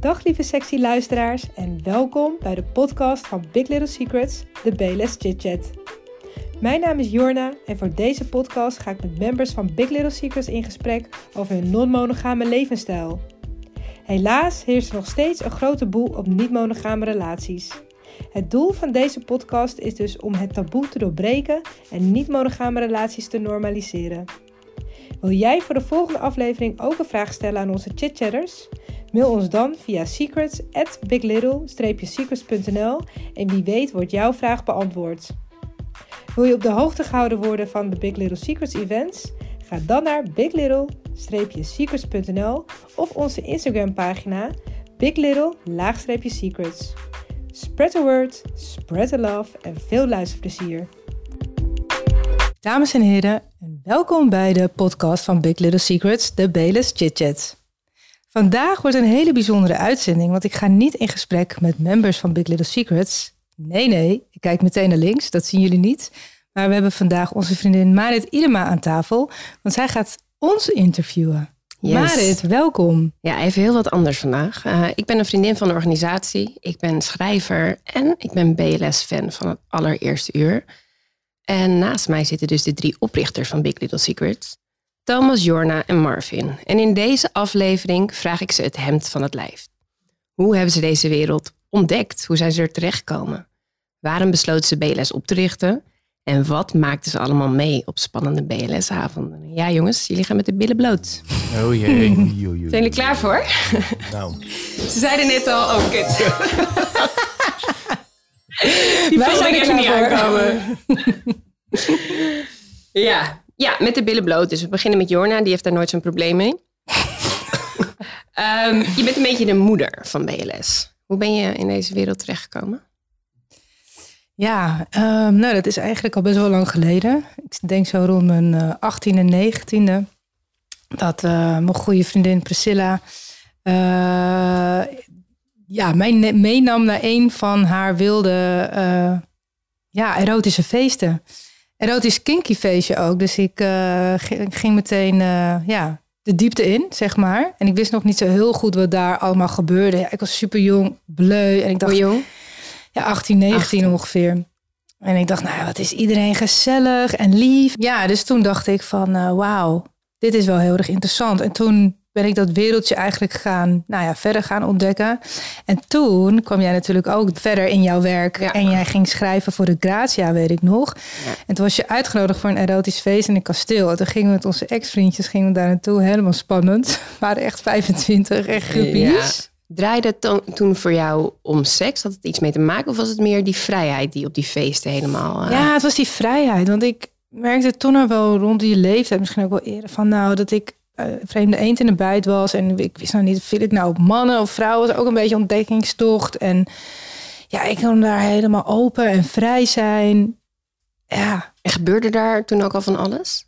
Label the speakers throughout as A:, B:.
A: Dag lieve sexy luisteraars en welkom bij de podcast van Big Little Secrets, de BLS Chit Chat. Mijn naam is Jorna en voor deze podcast ga ik met members van Big Little Secrets in gesprek over hun non-monogame levensstijl. Helaas heerst er nog steeds een grote boel op niet-monogame relaties. Het doel van deze podcast is dus om het taboe te doorbreken en niet-monogame relaties te normaliseren. Wil jij voor de volgende aflevering ook een vraag stellen aan onze chitchatters? Mail ons dan via secrets at biglittle-secrets.nl en wie weet wordt jouw vraag beantwoord. Wil je op de hoogte gehouden worden van de Big Little Secrets events? Ga dan naar biglittle-secrets.nl of onze Instagram pagina biglittle-secrets. Spread the word, spread the love en veel luisterplezier. Dames en heren, welkom bij de podcast van Big Little Secrets, de Beles Chit Chat. Vandaag wordt een hele bijzondere uitzending, want ik ga niet in gesprek met members van Big Little Secrets. Nee, nee, ik kijk meteen naar links, dat zien jullie niet. Maar we hebben vandaag onze vriendin Marit Idema aan tafel, want zij gaat ons interviewen.
B: Yes.
A: Marit, welkom.
B: Ja, even heel wat anders vandaag. Uh, ik ben een vriendin van de organisatie, ik ben schrijver en ik ben BLS-fan van het allereerste uur. En naast mij zitten dus de drie oprichters van Big Little Secrets. Thomas, Jorna en Marvin. En in deze aflevering vraag ik ze het hemd van het lijf. Hoe hebben ze deze wereld ontdekt? Hoe zijn ze er terechtgekomen? Waarom besloten ze BLS op te richten? En wat maakten ze allemaal mee op spannende BLS-avonden? Ja, jongens, jullie gaan met de billen bloot.
C: Oh jee.
B: Zijn jullie klaar voor?
C: Nou.
B: Ze zeiden net al, oh kut.
A: Die Wij zijn er klaar voor.
B: ja, ja, met de billen bloot. Dus we beginnen met Jorna, die heeft daar nooit zo'n probleem mee. um, je bent een beetje de moeder van BLS. Hoe ben je in deze wereld terechtgekomen?
A: Ja, um, nou, dat is eigenlijk al best wel lang geleden. Ik denk zo rond mijn uh, 18e en 19e. Dat uh, mijn goede vriendin Priscilla uh, ja, mij meenam naar een van haar wilde uh, ja, erotische feesten. Erotisch kinky feestje ook. Dus ik uh, ging meteen uh, ja, de diepte in, zeg maar. En ik wist nog niet zo heel goed wat daar allemaal gebeurde. Ja, ik was super jong, bleu. En ik dacht,
B: Hoe jong?
A: Ja, 18, 19 18. ongeveer. En ik dacht, nou, wat is iedereen gezellig en lief. Ja, dus toen dacht ik van, uh, wauw, dit is wel heel erg interessant. En toen ben ik dat wereldje eigenlijk gaan, nou ja, verder gaan ontdekken. En toen kwam jij natuurlijk ook verder in jouw werk. Ja. En jij ging schrijven voor de Grazia, weet ik nog. Ja. En toen was je uitgenodigd voor een erotisch feest in een kasteel. En toen gingen we met onze ex-vriendjes gingen we daar naartoe. Helemaal spannend. We waren echt 25, echt groepjes.
B: Ja. Draaide het to toen voor jou om seks? Had het iets mee te maken? Of was het meer die vrijheid die op die feesten helemaal... Uh...
A: Ja, het was die vrijheid. Want ik merkte toen al wel rond die leeftijd, misschien ook wel eerder, van nou, dat ik uh, vreemde eend in de bijt was. En ik wist nou niet, viel ik nou op mannen of vrouwen? was ook een beetje ontdekkingstocht. En ja, ik kon daar helemaal open en vrij zijn. Ja.
B: En gebeurde daar toen ook al van alles?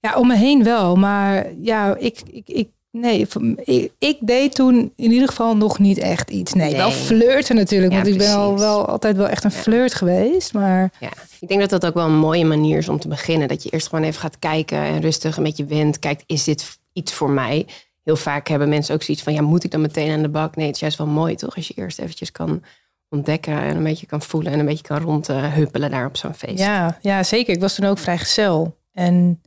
A: Ja, om me heen wel. Maar ja, ik, ik, ik nee, ik, deed toen in ieder geval nog niet echt iets. Nee, nee. wel flirten natuurlijk. Ja, want ik ben al wel altijd wel echt een flirt geweest. Maar
B: ja, ik denk dat dat ook wel een mooie manier is om te beginnen. Dat je eerst gewoon even gaat kijken en rustig een beetje went. Kijkt, is dit iets voor mij? Heel vaak hebben mensen ook zoiets van, ja, moet ik dan meteen aan de bak? Nee, het is juist wel mooi, toch? Als je eerst eventjes kan ontdekken en een beetje kan voelen en een beetje kan rondhuppelen daar op zo'n feest.
A: Ja, ja, zeker. Ik was toen ook vrijgezel. En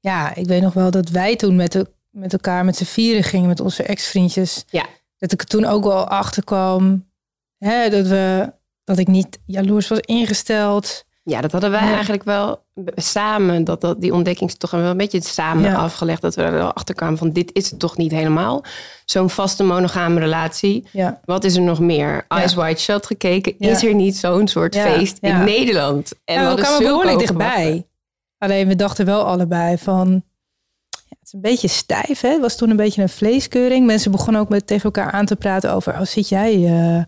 A: ja, ik weet nog wel dat wij toen met, de, met elkaar met z'n vieren gingen, met onze ex-vriendjes.
B: Ja.
A: Dat ik er toen ook wel achter kwam hè, dat, we, dat ik niet jaloers was ingesteld.
B: Ja, dat hadden wij ja. eigenlijk wel samen, dat, dat, die ontdekkingstocht wel een beetje samen ja. afgelegd. Dat we er wel achter kwamen van dit is het toch niet helemaal. Zo'n vaste monogame relatie.
A: Ja.
B: Wat is er nog meer? Eyes Wide Shut gekeken. Is er niet zo'n soort feest in Nederland?
A: En we kwamen behoorlijk dichtbij. Alleen we dachten wel allebei van... het is een beetje stijf. Hè? Het was toen een beetje een vleeskeuring. Mensen begonnen ook met tegen elkaar aan te praten over... Oh, zit jij uh,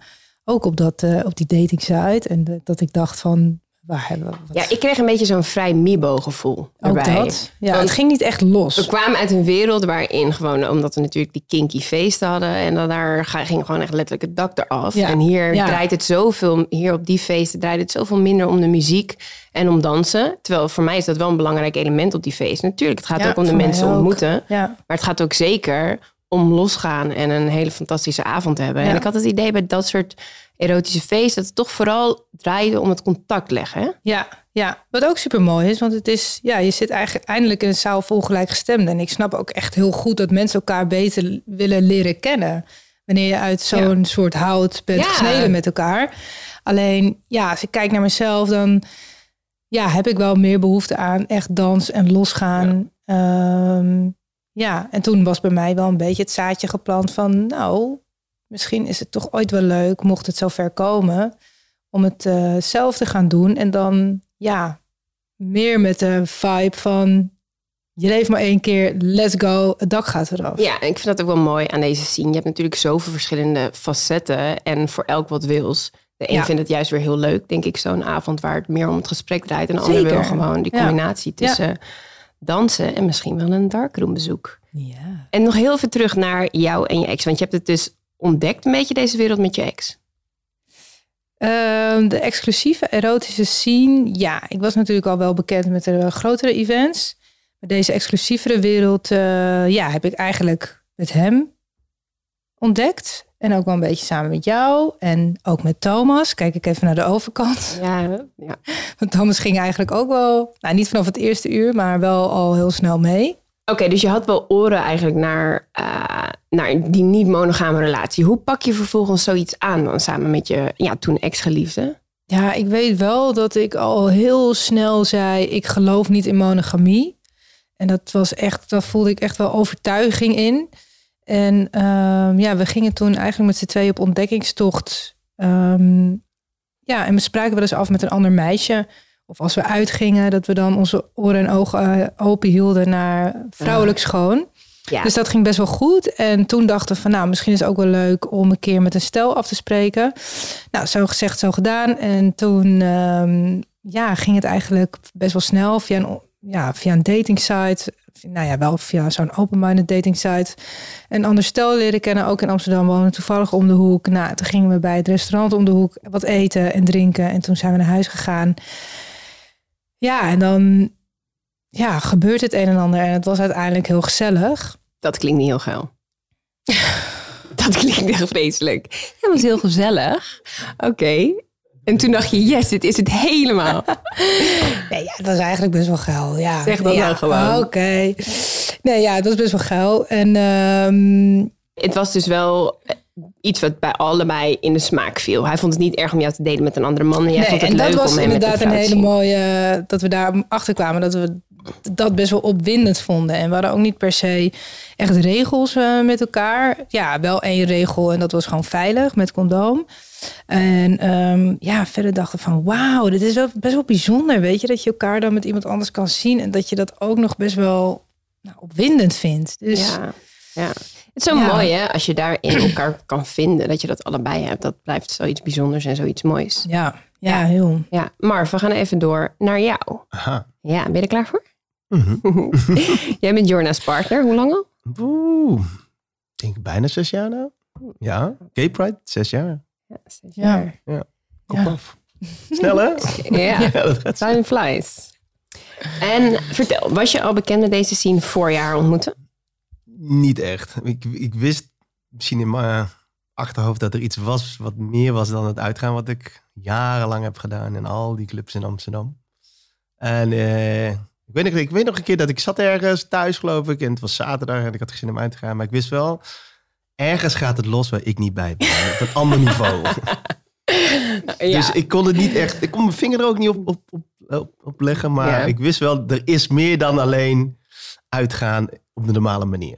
A: ook op, dat, uh, op die dating site? En dat ik dacht van waar hebben we wat?
B: Ja, ik kreeg een beetje zo'n vrij Mibo-gevoel.
A: Ook dat. Ja, Want het ging niet echt los.
B: We kwamen uit een wereld waarin gewoon, omdat we natuurlijk die kinky feesten hadden. En dan daar ging gewoon echt letterlijk het dak eraf. Ja. En hier ja. draait het zoveel, hier op die feesten draait het zoveel minder om de muziek en om dansen. Terwijl voor mij is dat wel een belangrijk element op die feesten. Natuurlijk, het gaat ook om de mensen ontmoeten. Maar het gaat ook zeker om losgaan en een hele fantastische avond te hebben.
A: Ja.
B: En ik had het idee bij dat soort erotische feesten dat het toch vooral draaide om het contact leggen. Hè?
A: Ja, ja, wat ook super mooi is, want het is, ja, je zit eigenlijk eindelijk in een zaal vol gelijkgestemden. En ik snap ook echt heel goed dat mensen elkaar beter willen leren kennen. Wanneer je uit zo'n soort hout bent
B: Ja.
A: gesneden met elkaar. Alleen, ja, als ik kijk naar mezelf, dan ja, heb ik wel meer behoefte aan echt dans en losgaan. Ja. Ja, en toen was bij mij wel een beetje het zaadje geplant van, nou, misschien is het toch ooit wel leuk, mocht het zover komen, om het eh, zelf te gaan doen. En dan, ja, meer met de vibe van, je leeft maar één keer, let's go, het dak gaat eraf.
B: Ja, en ik vind dat ook wel mooi aan deze scene. Je hebt natuurlijk zoveel verschillende facetten en voor elk wat wils. De een
A: Ja.
B: vindt het juist weer heel leuk, denk ik, zo'n avond waar het meer om het gesprek draait. En de ander wil gewoon die
A: Ja.
B: combinatie tussen dansen en misschien wel een darkroom bezoek.
A: Ja.
B: En nog heel even terug naar jou en je ex, want je hebt het dus ontdekt een beetje deze wereld met je ex.
A: Ehm, de exclusieve erotische scene. Ja, ik was natuurlijk al wel bekend met de grotere events. Maar deze exclusievere wereld eh, ja, heb ik eigenlijk met hem ontdekt. En ook wel een beetje samen met jou. En ook met Thomas. Kijk ik even naar de overkant.
B: Ja, ja.
A: Want Thomas ging eigenlijk ook wel, nou niet vanaf het eerste uur, maar wel al heel snel mee.
B: Oké, dus je had wel oren eigenlijk naar, eh, naar die niet-monogame relatie. Hoe pak je vervolgens zoiets aan dan samen met je ja, toen ex-geliefde?
A: Ja, ik weet wel dat ik al heel snel zei: ik geloof niet in monogamie. En dat was echt, daar voelde ik echt wel overtuiging in. En ehm, ja, we gingen toen eigenlijk met z'n tweeën op ontdekkingstocht. Ehm, ja, en we spraken wel eens af met een ander meisje. Of als we uitgingen, dat we dan onze oren en ogen eh, open hielden naar vrouwelijk schoon.
B: Ja,
A: Dus dat ging best wel goed. En toen dachten we van, nou, misschien is het ook wel leuk om een keer met een stel af te spreken. Nou, zo gezegd, zo gedaan. En toen ehm, ja, ging het eigenlijk best wel snel via een, ja, via een dating site. Nou ja, wel via zo'n open-minded dating site. Een ander stel leren kennen, ook in Amsterdam wonen, toevallig om de hoek. Nou, toen gingen we bij het restaurant om de hoek wat eten en drinken. En toen zijn we naar huis gegaan. Ja, en dan ja, gebeurt het een en ander. En het was uiteindelijk heel gezellig.
B: dat klinkt niet heel geil. dat klinkt echt vreselijk. Dat was heel gezellig. Oké. En toen dacht je, yes, dit is het helemaal.
A: Nee, ja, het was eigenlijk best wel geil. Ja.
B: Zeg dat
A: ja,
B: nou gewoon.
A: Oké. Nee, ja, het was best wel geil. En ehm,
B: het was dus wel iets wat bij allebei in de smaak viel. Hij vond het niet erg om jou te delen met een andere man. En jij
A: nee,
B: vond het
A: en
B: leuk
A: dat was
B: om hem met
A: inderdaad
B: een
A: een
B: vrouw te
A: hele mooie... Dat we daar achter kwamen. Dat we dat best wel opwindend vonden. En we hadden ook niet per se echt regels eh, met elkaar. Ja, wel één regel. En dat was gewoon veilig met condoom. En ehm, ja, verder dachten van wauw, dit is wel best wel bijzonder. Weet je, dat je elkaar dan met iemand anders kan zien. En dat je dat ook nog best wel nou, opwindend vindt. Dus
B: Ja, ja. Het is zo
A: Ja.
B: mooi hè, als je daarin elkaar kan vinden. Dat je dat allebei hebt. Dat blijft zoiets bijzonders en zoiets moois.
A: ja, ja, heel.
B: Ja, Marv, we gaan even door naar jou.
C: Aha.
B: Ja, ben je er klaar voor?
C: Mhm.
B: Jij bent Jorna's partner. Hoe lang al?
C: Oeh, ik denk bijna zes jaar nou. Ja, Gay Pride, zes jaar.
B: Ja, zes
A: Ja.
B: jaar.
C: Kom
A: Ja.
C: af. Snel hè?
B: Ja,
C: Ja, dat gaat zo.
B: time flies. En vertel, was je al bekend met deze scene voor je haar ontmoeten?
C: Niet echt. Ik, ik wist misschien in mijn achterhoofd dat er iets was wat meer was dan het uitgaan wat ik jarenlang heb gedaan in al die clubs in Amsterdam. En eh, ik, weet nog, ik weet nog een keer dat ik zat ergens thuis geloof ik en het was zaterdag en ik had geen zin om uit te gaan. Maar ik wist wel, ergens gaat het los waar ik niet bij ben. Op een ander niveau. Dus ik kon het niet echt. Ik kon mijn vinger er ook niet op, op, op, op, op leggen. Maar
B: Ja.
C: ik wist wel, er is meer dan alleen uitgaan op de normale manier.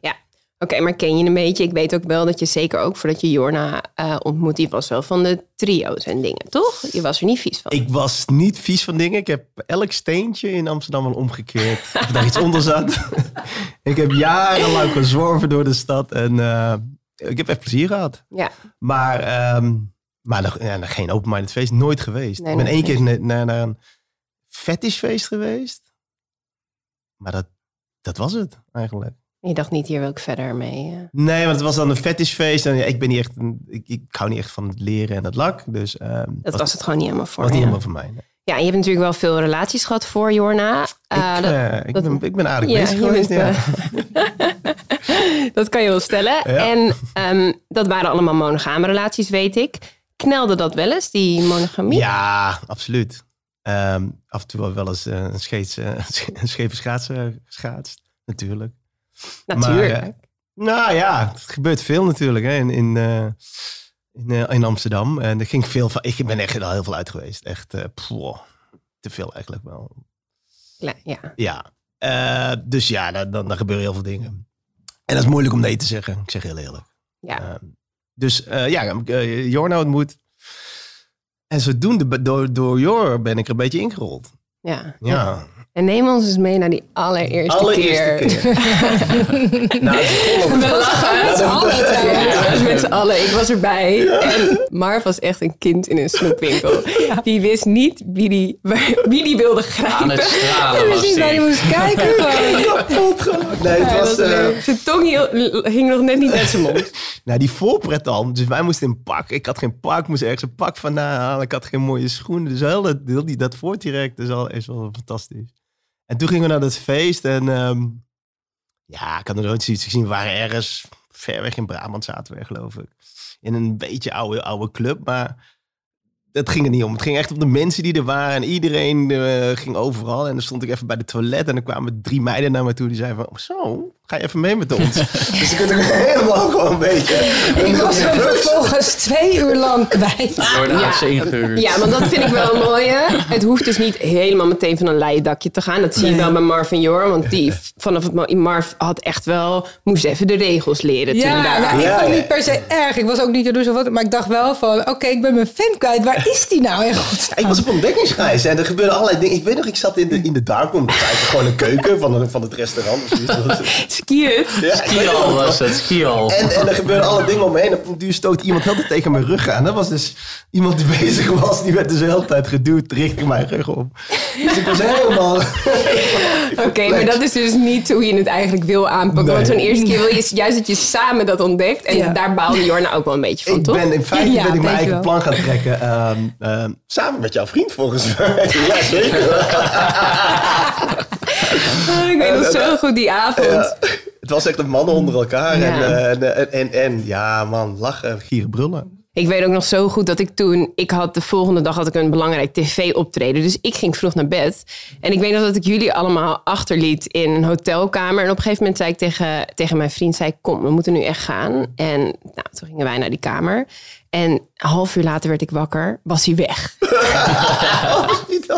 B: Oké, maar ken je een beetje? Ik weet ook wel dat je zeker ook voordat je Jorna eh ontmoet, die was wel van de trio's en dingen, toch? Je was er niet vies van.
C: Ik was niet vies van dingen. Ik heb elk steentje in Amsterdam al omgekeerd. Of daar iets onder zat. ik heb jarenlang gezworven door de stad. En eh, ik heb echt plezier gehad.
B: Ja,
C: Maar, ehm, maar nog, ja, nog geen open-minded feest. Nooit geweest.
B: Nee,
C: ik ben één keer naar, naar, naar een fetishfeest geweest. Maar dat, dat was het eigenlijk.
B: Je dacht niet, hier wil ik verder mee. eh.
C: Nee, want het was dan een fetishfeest. En ja, ik ben niet echt, een, ik, ik hou niet echt van het leren en het lak. Dus ehm,
B: Dat was, het gewoon niet helemaal voor
C: was niet helemaal voor mij. nee.
B: Ja, en je hebt natuurlijk wel veel relaties gehad voor Jorna. Eh,
C: ik,
B: dat-
C: eh, ik,
B: dat-
C: ben, ik ben aardig
B: Ja,
C: bezig geweest.
B: bent,
C: Ja.
B: dat kan je wel stellen. En ehm, dat waren allemaal monogame relaties, weet ik. Knelde dat wel eens, die monogamie?
C: Ja, absoluut. Ehm, af en toe wel eens eh, een, scheets, eh, een scheve schaats eh, geschaatst, natuurlijk.
B: Natuurlijk.
C: Maar, eh, nou ja, het gebeurt veel natuurlijk hè, in, in, eh, in, eh, in Amsterdam. En er ging veel van. Ik ben echt al heel veel uit geweest. Echt te veel eigenlijk wel.
B: Ja, ja.
C: Dus ja, dan, dan, dan gebeuren heel veel dingen. En dat is moeilijk om nee te zeggen. Ik zeg heel eerlijk.
B: ja.
C: Ehm, dus eh, ja, uh, Jorno ontmoet. En zodoende, door, door Jor ben ik er een beetje ingerold.
B: ja.
C: Ja.
B: En neem ons eens mee naar die allereerste,
C: Allereerste
B: keer.
C: keer. nou.
B: We lachen met z'n allen. Met z'n allen. Ik was erbij. En Marv was echt een kind in een snoepwinkel. Die wist niet wie die, wie die wilde
D: Aan het
B: grijpen.
D: stralen was
A: waar
D: hij.
A: moest kijken.
C: Nee, het was...
B: was
C: eh.
B: Zijn tong hing nog net niet uit zijn mond.
C: nou, die voorpret al. Dus wij moesten in pak. Ik had geen pak. Ik moest ergens een pak vandaan halen. Ik had geen mooie schoenen. Dus heel dat, heel die, dat is, al, is wel fantastisch. En toen gingen we naar dat feest. En ehm, ja, ik had nog nooit zoiets gezien. We waren ergens ver weg in Brabant zaten we, geloof ik. In een beetje oude, oude club. Maar het ging er niet om. Het ging echt om de mensen die er waren. En iedereen eh, ging overal. En dan stond ik even bij de toilet. En er kwamen drie meiden naar me toe. Die zeiden van, zo, ga je even mee met ons? dus ik kon ook helemaal gewoon een beetje...
A: Ik was hem vervolgens twee uur lang kwijt.
D: Door de
B: Ja.
D: ingehuurd.
B: Ja, want dat vind ik wel een mooie. Het hoeft dus niet helemaal meteen van een leien dakje te gaan. Dat zie je wel bij Marv en Jor. Want die vanaf het Marv had echt wel... Moest even de regels leren toen
A: Ja, nou, ik
C: Ja,
A: vond het niet per se erg. Ik was ook niet jaloers of wat. Maar ik dacht wel van, oké, ik ben mijn fan kwijt. Waar is die nou in godsnaam?
C: Ik was op ontdekkingsreis en er gebeurden allerlei dingen. Ik weet nog, ik zat in de, in de darkroom. Dat is eigenlijk gewoon een keuken van, een, van het restaurant. Of zoiets. Dat was-
B: Ski het.
C: Ja,
D: Skial was het, skial.
C: En, en er gebeurden alle dingen om me heen. En op een duur stoot iemand heel de tijd tegen mijn rug aan. Dat was dus iemand die bezig was. Die werd dus de hele tijd geduwd richting mijn rug op. Dus ik was helemaal...
B: Oké, maar dat is dus niet hoe je het eigenlijk wil aanpakken.
C: Nee.
B: Want zo'n eerste keer wil je juist dat je samen dat ontdekt. En
A: Ja.
B: daar baalde Jorna ook wel een beetje van,
C: Ik
B: toch?
C: ben in feite
A: Ja,
C: ben ik mijn eigen
A: wel.
C: plan gaan trekken. ehm, ehm, samen met jouw vriend volgens mij. ja, zeker.
B: Oh, ik weet nog zo goed die avond.
C: Het was echt een mannen onder elkaar. Eh, en, en, en, en ja, man, lachen, gieren, brullen.
B: Ik weet ook nog zo goed dat ik toen... Ik had de volgende dag had ik een belangrijk tv-optreden. Dus ik ging vroeg naar bed. En ik weet nog dat ik jullie allemaal achterliet in een hotelkamer. En op een gegeven moment zei ik tegen, tegen mijn vriend... Zei, ik, kom, we moeten nu echt gaan. En nou, toen gingen wij naar die kamer. En een half uur later werd ik wakker. Was hij weg.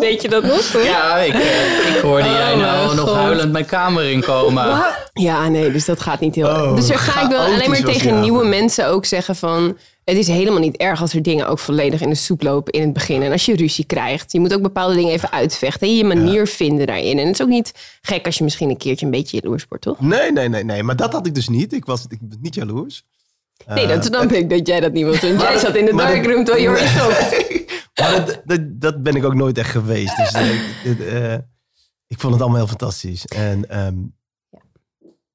B: Weet je dat nog? toch?
D: Ja, ik, eh, ik hoorde jij
B: Oh,
D: nou
B: mijn
D: nog huilend mijn kamer inkomen.
B: Ja, nee, dus dat gaat niet heel
C: Oh,
B: Dus dan ga ik wel alleen maar tegen nieuwe mensen ook zeggen van... Het is helemaal niet erg als er dingen ook volledig in de soep lopen in het begin. En als je ruzie krijgt. Je moet ook bepaalde dingen even uitvechten. En je manier vinden daarin. En het is ook niet gek als je misschien een keertje een beetje jaloers wordt, toch?
C: Nee, nee, nee, nee. Maar dat had ik dus niet. Ik was ik ben niet jaloers.
B: Nee, dat snap ik dat jij dat niet wilt doen. Jij zat in de darkroom terwijl je hoorde stond.
C: Maar dat, dat, dat ben ik ook nooit echt geweest. Dus eh, eh, ik vond het allemaal heel fantastisch. En ehm,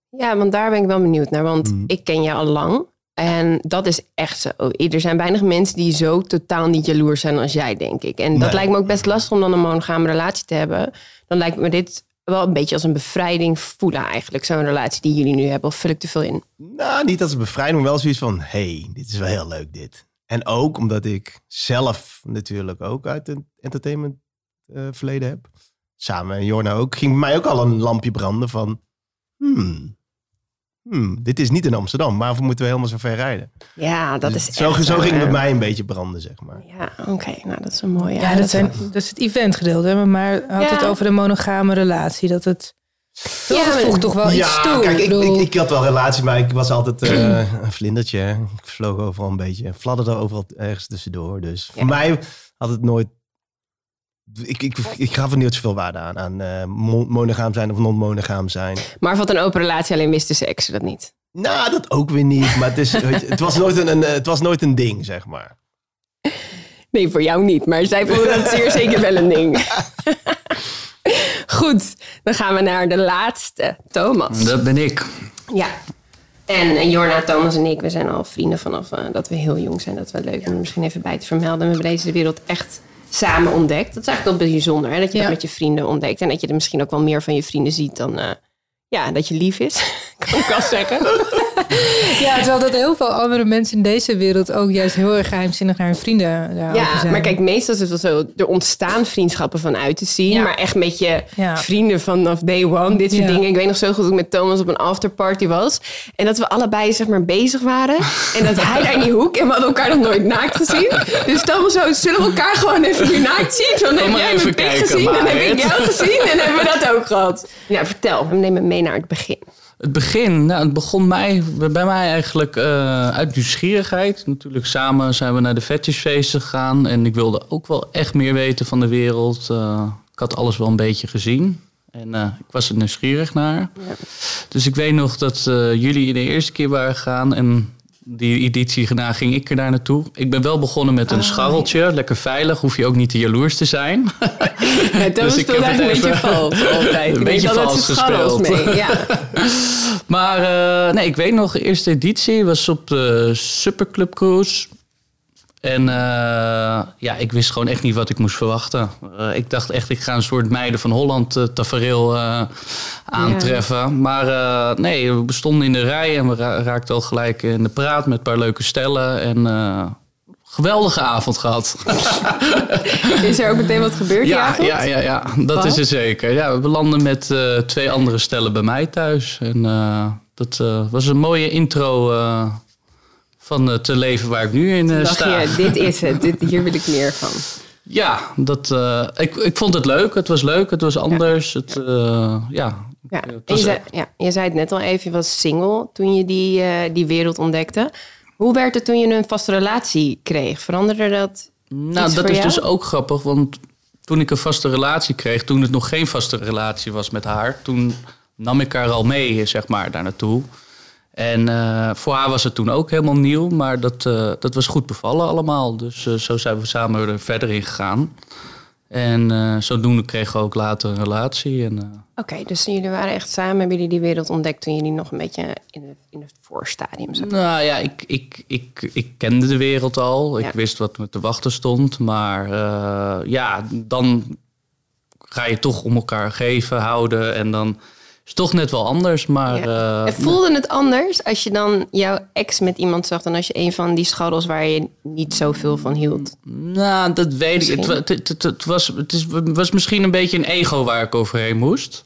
B: Ja, want daar ben ik wel benieuwd naar. Want
C: Mm.
B: ik ken je al lang. En dat is echt zo. Er zijn weinig mensen die zo totaal niet jaloers zijn als jij, denk ik. En dat
C: Nee.
B: lijkt me ook best lastig om dan een monogame relatie te hebben. Dan lijkt me dit wel een beetje als een bevrijding voelen eigenlijk. Zo'n relatie die jullie nu hebben. Of vul ik te veel in?
C: nou, niet als een bevrijding, maar wel zoiets van... hey, dit is wel heel leuk, dit. En ook omdat ik zelf natuurlijk ook uit een entertainment eh, verleden heb. Samen en Jorna ook. Ging bij mij ook al een lampje branden van... Hmm, hmm, dit is niet in Amsterdam. Waarvoor moeten we helemaal zo ver rijden?
B: Ja, dat
C: Dus
B: is
C: zo,
B: echt
C: zo ging het bij mij een beetje branden, zeg maar.
B: Ja, oké. Nou, dat is een mooie.
A: Ja, dat, zijn, dat is het eventgedeelte. Maar had
B: Ja.
A: het over de monogame relatie. Dat het...
B: Ja,
A: Ja, dat voegt toch wel iets toe.
C: kijk, ik,
A: bedoel-
C: ik, ik had wel relatie, maar ik was altijd eh, een vlindertje. hè. Ik vloog overal een beetje, fladderde overal ergens tussendoor. Dus voor mij had het nooit... Ik, ik, ik gaf er niet zoveel waarde aan, aan eh, mo- monogaam zijn of non-monogaam zijn.
B: Maar wat een open relatie, alleen miste ze exen dat niet.
C: Nou, dat ook weer niet. Maar het, is, weet je, het, was nooit een, een, het was nooit een ding, zeg maar.
B: Nee, voor jou niet. Maar zij vonden dat zeer zeker wel een ding. Goed, dan gaan we naar de laatste. Thomas.
D: Dat ben ik.
B: Ja. En, en Jorna, Thomas en ik, we zijn al vrienden vanaf eh, dat we heel jong zijn. Dat we leuk om misschien even bij te vermelden. We hebben deze wereld echt samen ontdekt. Dat is eigenlijk wel bijzonder, hè? dat je
A: Ja.
B: dat met je vrienden ontdekt. En dat je er misschien ook wel meer van je vrienden ziet dan eh, ja, dat je lief is. kan ik wel zeggen.
A: Ja, terwijl dat heel veel andere mensen in deze wereld ook juist heel erg geheimzinnig naar hun vrienden daarover
B: Ja,
A: zijn.
B: maar kijk, meestal is het wel zo. Er ontstaan vriendschappen vanuit te zien.
A: Ja.
B: Maar echt met je
A: Ja.
B: vrienden vanaf day one. Dit soort
A: Ja.
B: dingen. Ik weet nog zo goed dat ik met Thomas op een afterparty was. En dat we allebei zeg maar bezig waren. En dat hij daar in die hoek. En we hadden elkaar nog nooit naakt gezien. Dus Thomas zo, zullen we elkaar gewoon even nu naakt zien? Dan heb
D: maar
B: jij
D: even
B: mijn pik
D: kijken,
B: gezien. Dan heb ik jou gezien. En hebben we dat ook gehad. Ja, vertel. Neem me mee naar het begin.
D: Het begin, nou, het begon mij, bij mij eigenlijk eh, uit nieuwsgierigheid. Natuurlijk samen zijn we naar de fetishfeesten gegaan. En ik wilde ook wel echt meer weten van de wereld. Eh, ik had alles wel een beetje gezien. En eh, ik was er nieuwsgierig naar. Dus ik weet nog dat jullie de eerste keer waren gegaan. En die editie gedaan ging ik er daar naartoe. Ik ben wel begonnen met een scharreltje. Lekker veilig, hoef je ook niet te jaloers te zijn.
B: Ja,
D: Dus ik heb
B: eigenlijk een beetje vals altijd.
D: Een
B: Ik
D: beetje vals gespeeld.
B: mee. Ja.
D: Maar eh, nee, ik weet nog, de eerste editie was op de Superclub Cruise. En eh, ja, ik wist gewoon echt niet wat ik moest verwachten. Eh, ik dacht echt, ik ga een soort meiden van Holland uh, tafereel aantreffen. Maar nee, we stonden in de rij en we ra raakten al gelijk in de praat met een paar leuke stellen. En geweldige avond gehad.
B: Is er ook meteen wat gebeurd die
D: Ja,
B: avond?
D: ja, ja, ja, dat
B: Wat?
D: is er zeker. Ja, we belanden met twee andere stellen bij mij thuis. En dat was een mooie intro van het leven waar ik nu in eh,
B: dacht
D: sta.
B: je, dit is het. Dit, hier wil ik meer van.
D: Ja, dat, eh, ik, ik vond het leuk. Het was leuk, het was anders. Het, eh, ja.
B: Ja.
D: Het
B: je, zei, ja, je zei het net al even, je was single toen je die, eh, die wereld ontdekte. Hoe werd het toen je een vaste relatie kreeg? Veranderde dat?
D: Nou, dat is
B: jou?
D: dus ook grappig, want toen ik een vaste relatie kreeg, toen het nog geen vaste relatie was met haar, toen nam ik haar al mee, zeg maar, daar naartoe. En eh, voor haar was het toen ook helemaal nieuw, maar dat, eh, dat was goed bevallen allemaal. Dus eh, zo zijn we samen er verder in gegaan. En zodoende kregen we ook later een relatie. En,
B: Oké, dus jullie waren echt samen, hebben jullie die wereld ontdekt toen jullie nog een beetje in het, in het voorstadium zaten?
D: Nou ja, ik, ik, ik, ik kende de wereld al. Ik wist wat me te wachten stond. Maar ja, dan ga je toch om elkaar geven, houden. En dan is toch net wel anders. Maar
B: Ja.
D: eh,
B: voelde het anders als je dan jouw ex met iemand zag... dan als je een van die scharrels waar je niet zoveel van hield?
D: nou, dat weet ik. Het, het, het, het, was, het is, was misschien een beetje een ego waar ik overheen moest.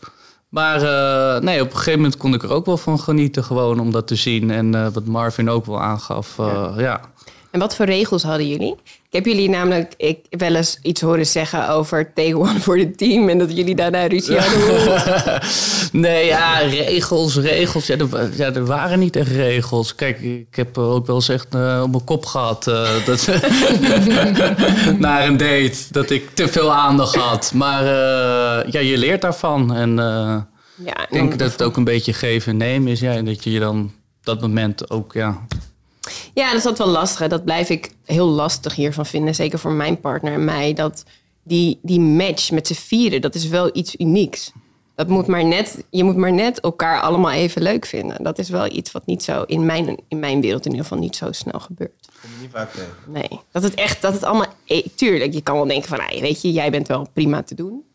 D: Maar eh, nee, op een gegeven moment kon ik er ook wel van genieten. Gewoon om dat te zien. En eh, wat Marvin ook wel aangaf. ja.
B: En wat voor regels hadden jullie? Ik heb jullie namelijk ik, wel eens iets horen zeggen over take one voor het team... en dat jullie daarna ruzie hadden.
D: Nee, ja, regels, regels. Ja er, ja, er waren niet echt regels. Kijk, ik heb ook wel eens echt eh, op mijn kop gehad. eh, dat, naar een date. Dat ik te veel aandacht had. Maar eh, ja, je leert daarvan. En
B: Ja,
D: ik denk dat het ook een beetje geven en nemen is. Ja, en dat je je dan op dat moment ook, ja...
B: Ja, dat is altijd wel lastig. hè. Dat blijf ik heel lastig hiervan vinden. Zeker voor mijn partner en mij. Dat die, die match met z'n vieren, dat is wel iets unieks. Dat moet maar net, je moet maar net elkaar allemaal even leuk vinden. Dat is wel iets wat niet zo in mijn, in mijn wereld in ieder geval niet zo snel gebeurt.
C: Kom je niet vaak tegen.
B: Nee, dat het echt, dat het allemaal, eh, tuurlijk, je kan wel denken van, nou, weet je, jij bent wel prima te doen.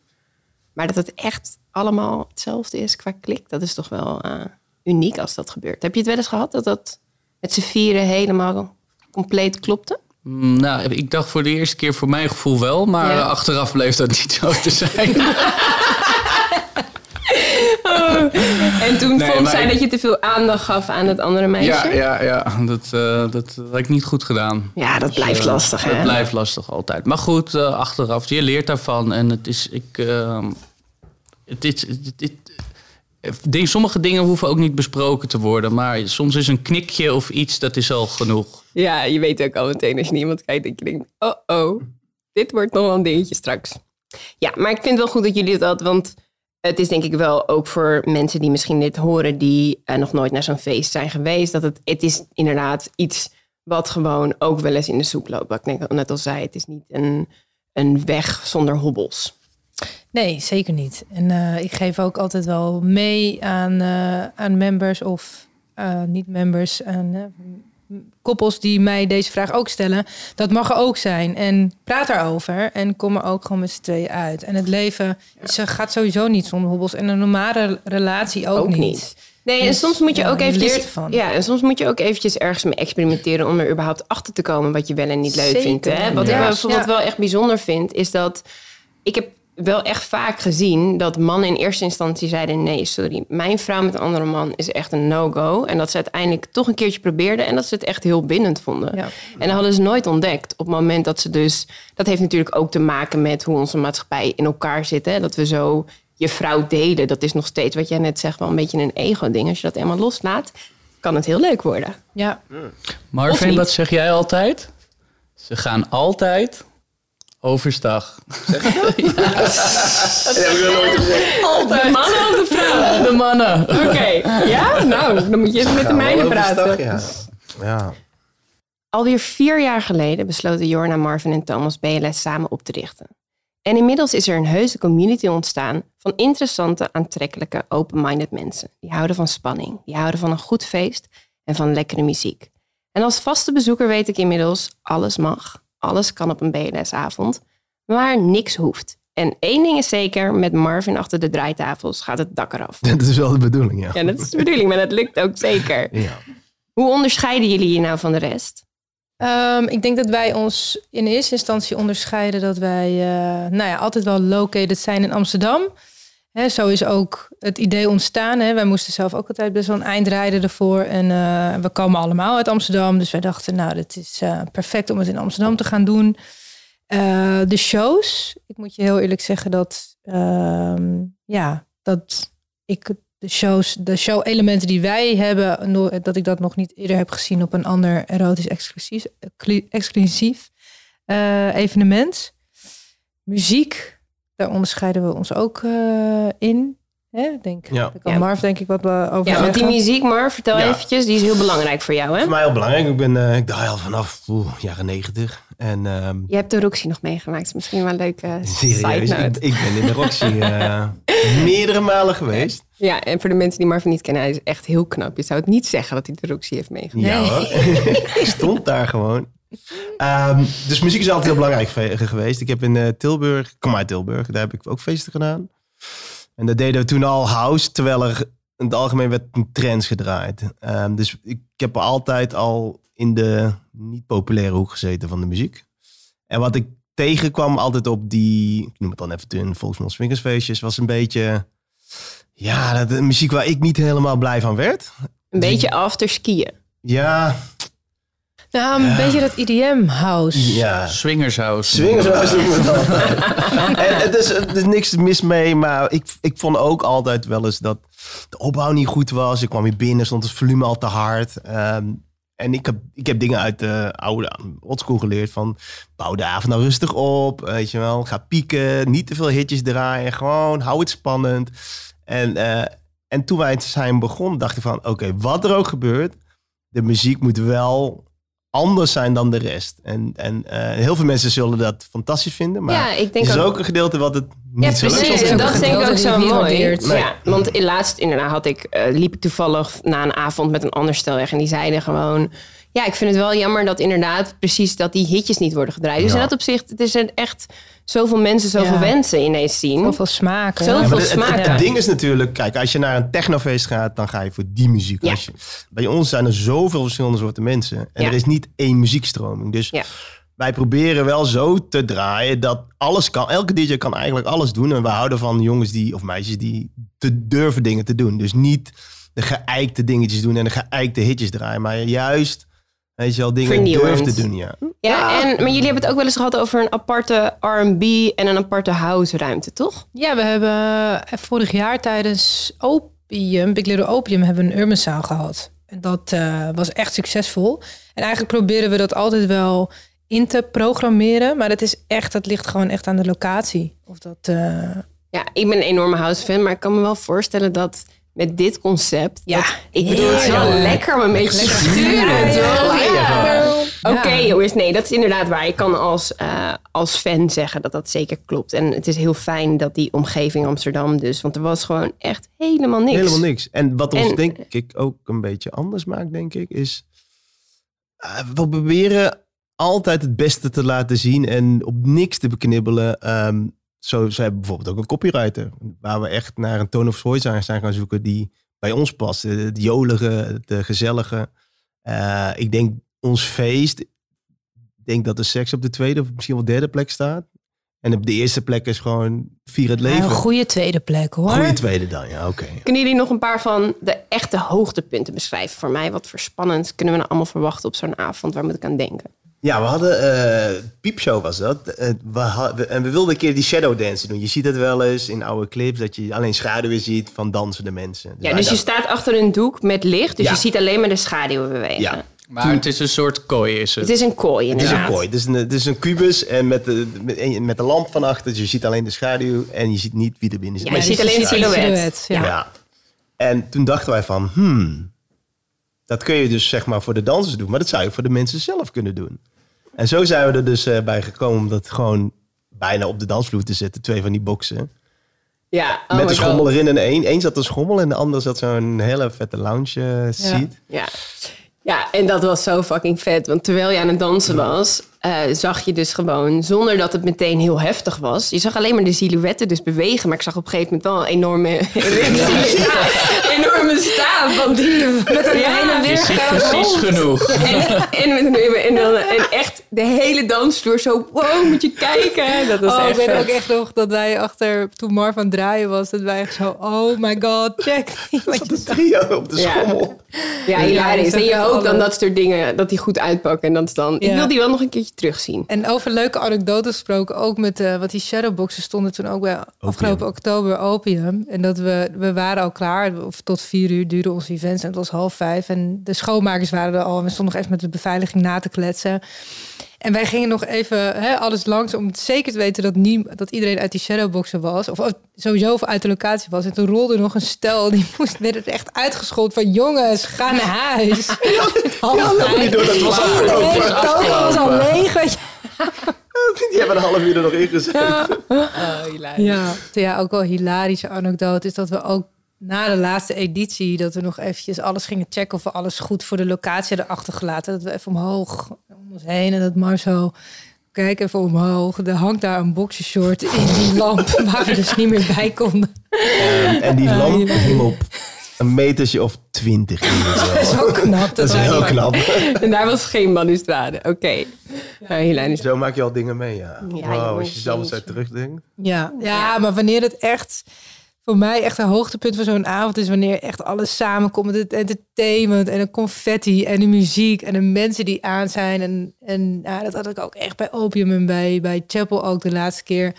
B: Maar dat het echt allemaal hetzelfde is qua klik, dat is toch wel eh, uniek als dat gebeurt. Heb je het wel eens gehad dat dat met z'n vieren helemaal compleet klopte?
D: Mm, Nou, ik dacht voor de eerste keer voor mijn gevoel wel. Maar
B: Ja.
D: achteraf bleef dat niet zo te zijn.
B: En toen
D: Nee,
B: vond zij
D: ik-
B: dat je te veel aandacht gaf aan het andere meisje?
D: ja, ja, ja. Dat, eh, dat had ik niet goed gedaan.
B: Ja, dat blijft
D: Eh,
B: lastig, hè?
D: Het blijft lastig altijd. Maar goed, eh, achteraf, je leert daarvan. En het is, ik, eh, het is, het, het- ding- sommige dingen hoeven ook niet besproken te worden. Maar soms is een knikje of iets, dat is al genoeg.
B: Ja, je weet ook al meteen als je naar iemand kijkt dat je denkt, oh oh, dit wordt nog wel een dingetje straks. Ja, maar ik vind het wel goed dat jullie dat, want het is denk ik wel ook voor mensen die misschien dit horen, die eh, nog nooit naar zo'n feest zijn geweest, dat het, het is inderdaad iets wat gewoon ook wel eens in de soep loopt. Wat ik net al zei, het is niet een, een weg zonder hobbels.
A: Nee, zeker niet. En eh, ik geef ook altijd wel mee aan, eh, aan members of eh, niet-members, aan m- koppels die mij deze vraag ook stellen. Dat mag er ook zijn. En praat daarover en kom er ook gewoon met z'n tweeën uit. En het leven eh, gaat sowieso niet zonder hobbels. En een normale relatie ook,
B: Ook
A: niet.
B: niet. Nee, en
A: Dus,
B: soms moet je
A: ja,
B: ook
A: je
B: eventjes...
A: ervan.
B: Ja, en soms moet je ook eventjes ergens mee experimenteren... om er überhaupt achter te komen wat je wel en niet leuk
A: Zeker.
B: vindt. Hè? Wat
A: Ja.
B: ik bijvoorbeeld
A: Ja.
B: wel echt bijzonder vind... is dat ik heb wel echt vaak gezien... dat mannen in eerste instantie zeiden... nee, sorry, mijn vrouw met een andere man is echt een no-go. En dat ze uiteindelijk toch een keertje probeerden... en dat ze het echt heel bindend vonden.
A: Ja.
B: En dat hadden ze nooit ontdekt. Op het moment dat ze dus... Dat heeft natuurlijk ook te maken met hoe onze maatschappij in elkaar zit. Hè? Dat we zo je vrouw delen. Dat is nog steeds wat jij net zegt, wel een beetje een ego-ding. Als je dat eenmaal loslaat, kan het heel leuk worden.
A: Ja.
D: Marvin, wat zeg jij altijd? Ze gaan altijd overstag.
B: De mannen of de vrouwen?
D: De mannen.
B: Oké, ja? Nou, dan moet je even met de
C: overstag,
B: praten.
C: Ja. ja.
B: Alweer vier jaar geleden besloten Jorna, Marvin en Thomas BLS samen op te richten. En inmiddels is er een heuse community ontstaan van interessante, aantrekkelijke, open-minded mensen. Die houden van spanning, die houden van een goed feest en van lekkere muziek. En als vaste bezoeker weet ik inmiddels, alles mag, alles kan op een BLS-avond, maar niks hoeft. En één ding is zeker, met Marvin achter de draaitafels gaat het dak eraf.
C: Dat is wel de bedoeling, ja.
B: Ja, dat is de bedoeling, maar dat lukt ook zeker.
C: Ja.
B: Hoe onderscheiden jullie je nou van de rest?
A: Ehm, ik denk dat wij ons in eerste instantie onderscheiden dat wij eh, nou ja, altijd wel located zijn in Amsterdam. Zo is ook het idee ontstaan. Hè. Wij moesten zelf ook altijd best wel een eind rijden ervoor. En eh, we komen allemaal uit Amsterdam. Dus wij dachten, nou, dit is eh, perfect om het in Amsterdam te gaan doen. Eh, de shows, ik moet je heel eerlijk zeggen dat, ehm, ja, dat ik de shows, de show-elementen die wij hebben, dat ik dat nog niet eerder heb gezien op een ander erotisch exclusief, exclu- exclusief evenement. Muziek, daar onderscheiden we ons ook eh, in. Hè? Denk,
C: Ja.
A: Daar kan
B: Ja.
A: Marv denk ik wat be- over
B: Ja, want die muziek, Mar, vertel
C: Ja.
B: eventjes, die is heel belangrijk voor jou, hè?
C: Voor mij heel belangrijk. Ik, ben, eh, ik draai al vanaf oeh, jaren negentig. En ehm,
B: Je hebt de Roxy nog meegemaakt. Is misschien wel een leuke side
C: serieus, ik,
B: note.
C: ik ben in de Roxy eh, meerdere malen geweest.
B: Ja, en voor de mensen die Marvin niet kennen, hij is echt heel knap. Je zou het niet zeggen dat hij de Roxy heeft meegemaakt.
C: Ja hoor. ik stond daar gewoon. Ehm, dus muziek is altijd heel belangrijk geweest. Ik heb in eh, Tilburg, ik kom uit Tilburg, daar heb ik ook feesten gedaan. En dat deden we toen al house, terwijl er in het algemeen werd een trends gedraaid. Ehm, dus ik heb altijd al in de niet populaire hoek gezeten van de muziek. En wat ik tegenkwam altijd op die, ik noem het dan even in Volksmond Swingersfeestjes, was een beetje, ja, dat, de muziek waar ik niet helemaal blij van werd.
B: Een beetje after skiën.
C: Ja,
A: Nou, een beetje dat EDM house.
C: ja.
D: Swingershouse.
C: Swingers was noemen we het altijd. en het is, er is niks mis mee, maar ik, ik vond ook altijd wel eens dat de opbouw niet goed was. Ik kwam hier binnen, stond het volume al te hard. Ehm, en ik heb, ik heb dingen uit de oude oldschool geleerd van bouw de avond nou rustig op, weet je wel. Ga pieken, niet te veel hitjes draaien, gewoon hou het spannend. En, eh, en toen wij het zijn begonnen, dacht ik van oké, wat er ook gebeurt, de muziek moet wel anders zijn dan de rest. En, en eh, heel veel mensen zullen dat fantastisch vinden, maar
B: ja, ik denk
C: is
B: ook...
C: ook een gedeelte wat het niet
B: Ja,
C: zo leuk
B: precies.
C: zal
B: En dat denk ik ook zo mooi.
C: Nee.
B: Ja, want in laatst inderdaad had ik, eh, liep ik toevallig na een avond met een ander stel weg. En die zeiden gewoon... Ja, ik vind het wel jammer dat inderdaad precies dat die hitjes niet worden gedraaid. Dus
C: Ja.
B: in dat opzicht, het is een echt zoveel mensen, zoveel
A: Ja.
B: wensen ineens zien.
A: Zoveel smaken.
B: Zoveel
C: Ja,
B: veel
C: het, ding is natuurlijk, kijk, als je naar een technofeest gaat, dan ga je voor die muziek.
B: Ja.
C: Als je, bij ons zijn er zoveel verschillende soorten mensen. En
B: Ja.
C: er is niet één muziekstroming. Dus
B: Ja.
C: wij proberen wel zo te draaien dat alles kan. Elke DJ kan eigenlijk alles doen. En we houden van jongens die, of meisjes die te durven dingen te doen. Dus niet de geëikte dingetjes doen en de geëikte hitjes draaien. Maar juist, weet je wel, dingen durven te doen, ja.
B: Ja, en, maar jullie hebben het ook wel eens gehad over een aparte R&B en een aparte house ruimte, toch?
A: Ja, we hebben vorig jaar tijdens Opium, Big Little Opium, hebben we een urban gehad. En dat eh, was echt succesvol. En eigenlijk proberen we dat altijd wel in te programmeren. Maar dat is echt, dat ligt gewoon echt aan de locatie. Of dat, eh,
B: Ja, ik ben een enorme house fan, maar ik kan me wel voorstellen dat met dit concept...
A: Ja.
B: dat- ik bedoel, het is wel lekker om een beetje te
A: Lekker
B: sturen, toch?
A: Ja.
B: Oké
A: Ja.
B: jongens, nee, dat is inderdaad waar. Ik kan als, eh, als fan zeggen dat dat zeker klopt. En het is heel fijn dat die omgeving Amsterdam dus... Want er was gewoon echt helemaal niks.
C: Helemaal niks. En wat ons
B: En-
C: denk ik ook een beetje anders maakt, denk ik, is... eh, we proberen altijd het beste te laten zien en op niks te beknibbelen. Ehm, zo, ze hebben bijvoorbeeld ook een copywriter. Waar we echt naar een tone of voice aan zijn gaan zoeken die bij ons past. Het jolige, het gezellige. Eh, ik denk ons feest, ik denk dat de seks op de tweede of misschien wel derde plek staat. En op de eerste plek is gewoon vier het
A: Ja,
C: leven.
A: een goede tweede plek hoor.
C: Goeie tweede dan, ja, oké.
B: Kunnen jullie nog een paar van de echte hoogtepunten beschrijven voor mij? Wat voor spannend kunnen we nou allemaal verwachten op zo'n avond? Waar moet ik aan denken?
C: Ja, we hadden eh piepshow was dat. Eh, we en we wilden een keer die shadow dance doen. Je ziet het wel eens in oude clips dat je alleen schaduwen ziet van dansende mensen.
B: Ja, dus je staat achter een doek met licht. Dus
C: Ja.
B: je ziet alleen maar de schaduwen bewegen.
C: Ja,
D: Maar het is een soort kooi is het.
B: Het is een kooi
C: het is een kooi. Het is een, het is een kubus en met de, met, met de lamp van achter. Dus je ziet alleen de schaduw en je ziet niet wie er binnen zit.
B: Ja,
C: Maar
B: je ziet
C: ziet
B: alleen
C: de
B: silhouet.
A: Ja.
C: Ja. En toen dachten wij van, hmm, dat kun je dus zeg maar voor de dansers doen, maar dat zou je voor de mensen zelf kunnen doen. En zo zijn we er dus eh, bij gekomen om dat gewoon bijna op de dansvloer te zetten, twee van die boxen.
B: Ja, oh
C: met een schommel
B: God.
C: erin en één, één zat een schommel en de andere zat zo'n hele vette lounge eh, seat.
B: Ja. ja, en dat was zo fucking vet. Want terwijl je aan het dansen was, eh, zag je dus gewoon, zonder dat het meteen heel heftig was. Je zag alleen maar de silhouetten dus bewegen. Maar ik zag op een gegeven moment wel een enorme, enorme staaf van die met een heen en
D: Je
B: weer
D: ziet
B: gaan
D: precies genoeg.
B: En, en, met een, en, dan, en echt de hele dansvloer zo, wow, moet je kijken. Dat was
A: Oh, ik
B: echt
A: weet
B: vet.
A: ook echt nog dat wij achter, toen Marv aan het draaien was, dat wij echt zo, oh my god, check. Wat je
C: De trio op de schommel.
B: Ja, hilarisch.
A: Ja,
B: En je
A: dat
B: hoopt dan dat soort dingen, dat die goed uitpakken. En dat is dan, ik wil die wel nog een keertje terugzien.
A: En over leuke anekdotes gesproken, ook met eh, wat die shadowboxen stonden toen ook bij afgelopen oktober opium. En dat we, we waren al klaar, of tot vier uur duurden onze events en het was half vijf. En de schoonmakers waren er al en we stonden nog even met de beveiliging na te kletsen. En wij gingen nog even hè, alles langs om zeker te weten dat, niem, dat iedereen uit die shadowboxen was. Of, of sowieso uit de locatie was. En toen rolde nog een stel, die moest, werd het echt uitgescholden van jongens, ga naar huis.
C: Ja, dat niet door, dat was
A: Nee,
C: afgelopen.
A: het toon was al leeg.
C: Die hebben een half uur er nog in gezet.
A: Ja. ja, ook wel hilarische anekdote is dat we ook na de laatste editie... dat we nog eventjes alles gingen checken of we alles goed voor de locatie hadden achtergelaten. Dat we even omhoog om ons heen en dat Marzo... Kijk even omhoog. Er hangt daar een boxershort in die lamp waar we dus niet meer bij konden.
C: En, en die lamp hing op een metertje of twintig.
A: Dat is ook knap.
C: Dat is heel knap.
B: En daar was geen balustrade. Oké. Ja, hilarisch.
C: Zo maak je al dingen mee, ja.
B: Ja,
C: wow, als je zelf eens
B: jeetje.
C: uit terugdenkt.
A: Ja, ja, maar wanneer het echt voor mij echt een hoogtepunt van zo'n avond is wanneer echt alles samenkomt met het entertainment en de confetti en de muziek en de mensen die aan zijn en en ja, dat had ik ook echt bij Opium en bij bij Chapel ook de laatste keer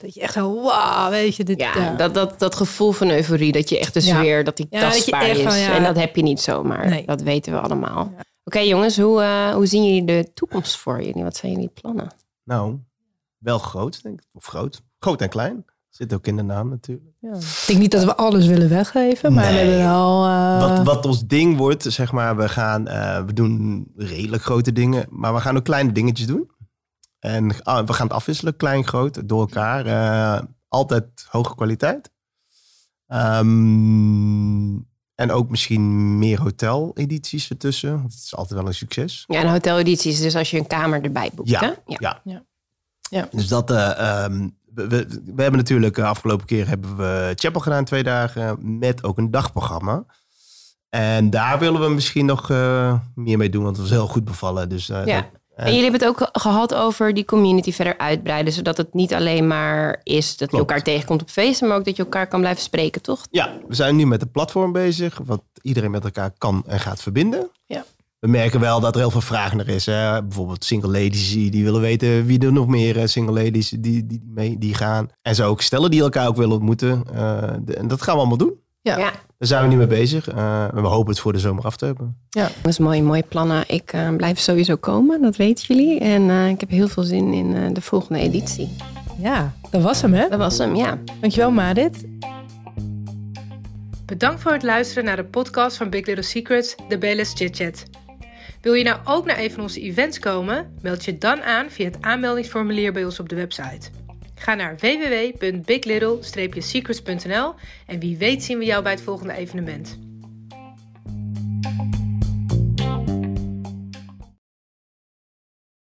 A: dat je echt zo wauw, weet je dit
B: Ja, Dat, dat, dat gevoel van euforie, dat je echt de
A: Ja.
B: sfeer, dat die
A: Ja, dat je
B: tastbaar
A: echt
B: is.
A: van, ja.
B: En dat heb je niet zomaar.
A: Nee.
B: Dat weten we allemaal. Oké jongens, hoe, eh, hoe zien jullie de toekomst voor jullie? Wat zijn jullie plannen?
C: Nou, wel groot, denk ik. Of groot. Groot en klein. Zit ook in de naam natuurlijk.
A: Ik denk niet dat we alles willen weggeven, maar we hebben wel eh,
C: Wat, wat ons ding wordt, zeg maar, we gaan, eh, we doen redelijk grote dingen, maar we gaan ook kleine dingetjes doen. En ah, we gaan het afwisselen, klein, groot, door elkaar. Eh, altijd hoge kwaliteit. Ehm, en ook misschien meer hotel-edities ertussen. want Het is altijd wel een succes.
B: Ja, een hoteleditie is dus als je een kamer erbij boekt,
C: Ja,
B: hè?
C: ja.
A: Ja. Ja.
C: Dus dat, eh, ehm, we, we, we hebben natuurlijk de afgelopen keer hebben we Chapel gedaan twee dagen met ook een dagprogramma. En daar willen we misschien nog eh, meer mee doen, want het was heel goed bevallen. Dus, eh,
B: Ja.
C: dat-
B: En jullie hebben het ook gehad over die community verder uitbreiden. Zodat het niet alleen maar is dat je elkaar tegenkomt op feesten, maar ook dat je elkaar kan blijven spreken, toch?
C: ja, we zijn nu met een platform bezig, wat iedereen met elkaar kan en gaat verbinden.
A: Ja.
C: We merken wel dat er heel veel vraag naar is. Hè? Bijvoorbeeld single ladies die willen weten wie er nog meer eh, single ladies die, die, mee, die gaan. En zo ook stellen die elkaar ook willen ontmoeten. Eh, de- en dat gaan we allemaal doen.
A: Ja.
B: ja.
C: Daar zijn we nu mee bezig. Eh, en we hopen het voor de zomer af te hebben.
B: Dat is mooi, mooie plannen. Ik eh, blijf sowieso komen, dat weten jullie. En eh, ik heb heel veel zin in eh, de volgende editie.
A: ja, dat was hem hè.
B: Dat was hem, ja.
A: Dankjewel, Marit. Bedankt voor het luisteren naar de podcast van Big Little Secrets, de BLS Chit Chat. Wil je nou ook naar een van onze events komen? Meld je dan aan via het aanmeldingsformulier bij ons op de website. Ga naar www.biglittle-secrets.nl en wie weet zien we jou bij het volgende evenement.